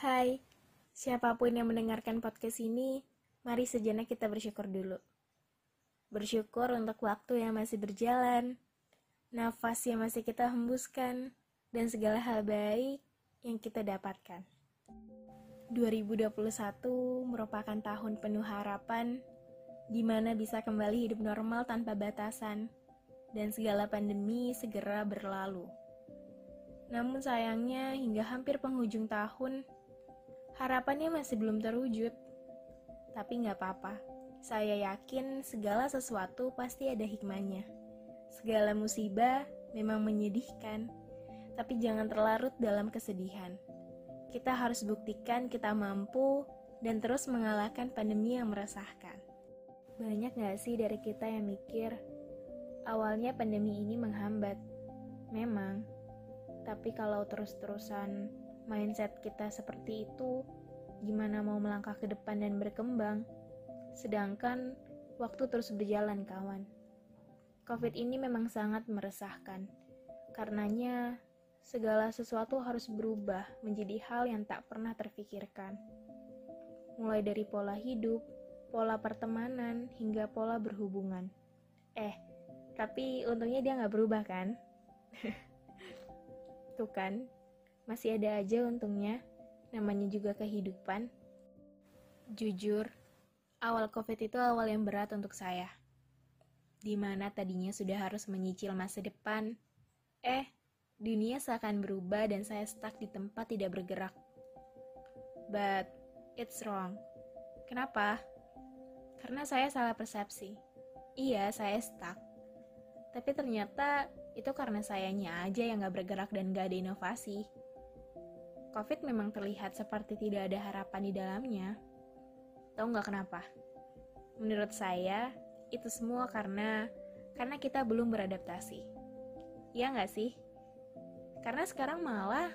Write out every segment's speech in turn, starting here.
Hai, siapa pun yang mendengarkan podcast ini, mari sejenak kita bersyukur dulu. Bersyukur untuk waktu yang masih berjalan, nafas yang masih kita hembuskan, dan segala hal baik yang kita dapatkan. 2021 merupakan tahun penuh harapan, di mana bisa kembali hidup normal tanpa batasan, dan segala pandemi segera berlalu. Namun sayangnya hingga hampir penghujung tahun, Harapannya masih belum terwujud. Tapi nggak apa-apa. Saya yakin segala sesuatu pasti ada hikmahnya. Segala musibah memang menyedihkan, tapi jangan terlarut dalam kesedihan. Kita harus buktikan kita mampu dan terus mengalahkan pandemi yang meresahkan. Banyak gak sih dari kita yang mikir, awalnya pandemi ini menghambat? Memang, tapi kalau terus-terusan mindset kita seperti itu, gimana mau melangkah ke depan dan berkembang? Sedangkan waktu terus berjalan, kawan. COVID ini memang sangat meresahkan. Karenanya, segala sesuatu harus berubah menjadi hal yang tak pernah terfikirkan. Mulai dari pola hidup, pola pertemanan, hingga pola berhubungan. Eh, tapi untungnya dia nggak berubah kan? Tuh kan, masih ada aja untungnya, namanya juga kehidupan. Jujur, awal COVID itu awal yang berat untuk saya. Di mana tadinya sudah harus menyicil masa depan. Eh, dunia seakan berubah dan saya stuck di tempat tidak bergerak. But, it's wrong. Kenapa? Karena saya salah persepsi. Iya, saya stuck. Tapi ternyata itu karena sayanya aja yang gak bergerak dan gak ada inovasi. COVID memang terlihat seperti tidak ada harapan di dalamnya. Tahu nggak kenapa? Menurut saya, itu semua karena karena kita belum beradaptasi. Ya nggak sih? Karena sekarang malah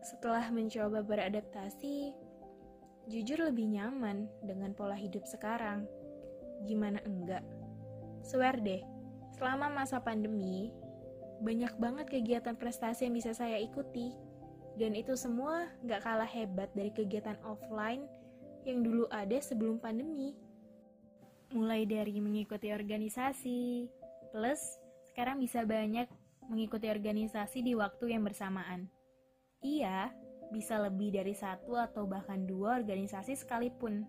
setelah mencoba beradaptasi, jujur lebih nyaman dengan pola hidup sekarang. Gimana enggak? Swear deh, selama masa pandemi, banyak banget kegiatan prestasi yang bisa saya ikuti dan itu semua gak kalah hebat dari kegiatan offline yang dulu ada sebelum pandemi. Mulai dari mengikuti organisasi, plus sekarang bisa banyak mengikuti organisasi di waktu yang bersamaan. Iya, bisa lebih dari satu atau bahkan dua organisasi sekalipun.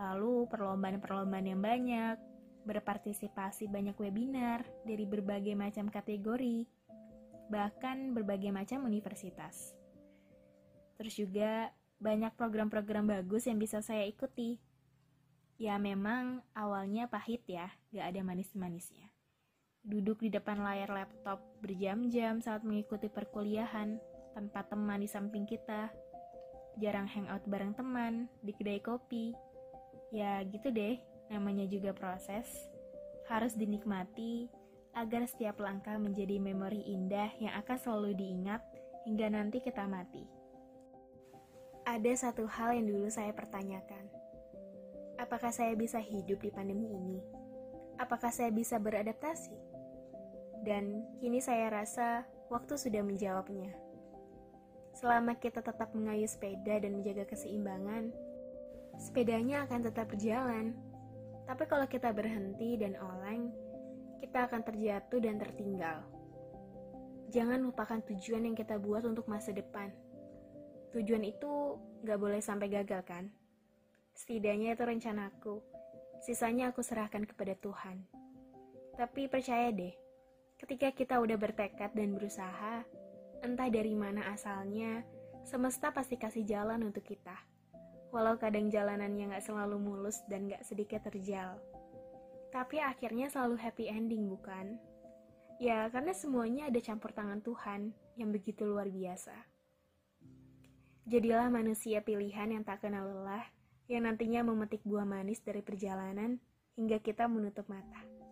Lalu perlombaan-perlombaan yang banyak, berpartisipasi banyak webinar dari berbagai macam kategori, bahkan berbagai macam universitas. Terus juga banyak program-program bagus yang bisa saya ikuti. Ya memang awalnya pahit ya, gak ada manis-manisnya. Duduk di depan layar laptop berjam-jam saat mengikuti perkuliahan tanpa teman di samping kita. Jarang hangout bareng teman di kedai kopi. Ya gitu deh, namanya juga proses. Harus dinikmati agar setiap langkah menjadi memori indah yang akan selalu diingat hingga nanti kita mati. Ada satu hal yang dulu saya pertanyakan. Apakah saya bisa hidup di pandemi ini? Apakah saya bisa beradaptasi? Dan kini saya rasa waktu sudah menjawabnya. Selama kita tetap mengayuh sepeda dan menjaga keseimbangan, sepedanya akan tetap berjalan. Tapi kalau kita berhenti dan oleng, kita akan terjatuh dan tertinggal. Jangan lupakan tujuan yang kita buat untuk masa depan. Tujuan itu gak boleh sampai gagal kan? Setidaknya itu rencanaku. Sisanya aku serahkan kepada Tuhan. Tapi percaya deh, ketika kita udah bertekad dan berusaha, entah dari mana asalnya, semesta pasti kasih jalan untuk kita. Walau kadang jalanannya gak selalu mulus dan gak sedikit terjal. Tapi akhirnya selalu happy ending, bukan? Ya, karena semuanya ada campur tangan Tuhan yang begitu luar biasa. Jadilah manusia pilihan yang tak kenal lelah, yang nantinya memetik buah manis dari perjalanan hingga kita menutup mata.